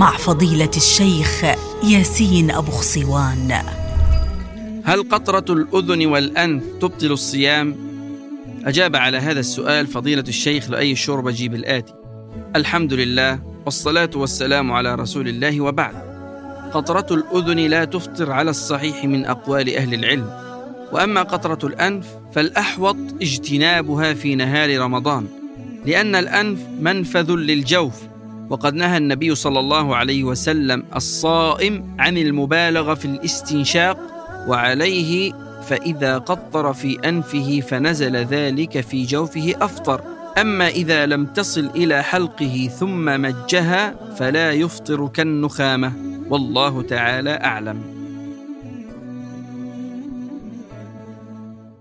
مع فضيلة الشيخ ياسين أبو خصوان هل قطرة الأذن والأنف تبطل الصيام؟ أجاب على هذا السؤال فضيلة الشيخ لاي الشربجي بالاتي الحمد لله والصلاة والسلام على رسول الله وبعد. قطرة الأذن لا تفطر على الصحيح من أقوال أهل العلم. وأما قطرة الأنف فالأحوط اجتنابها في نهار رمضان لأن الأنف منفذ للجوف. وقد نهى النبي صلى الله عليه وسلم الصائم عن المبالغة في الاستنشاق وعليه فإذا قطر في أنفه فنزل ذلك في جوفه أفطر. أما إذا لم تصل إلى حلقه ثم مجها فلا يفطر كالنخامة. والله تعالى أعلم.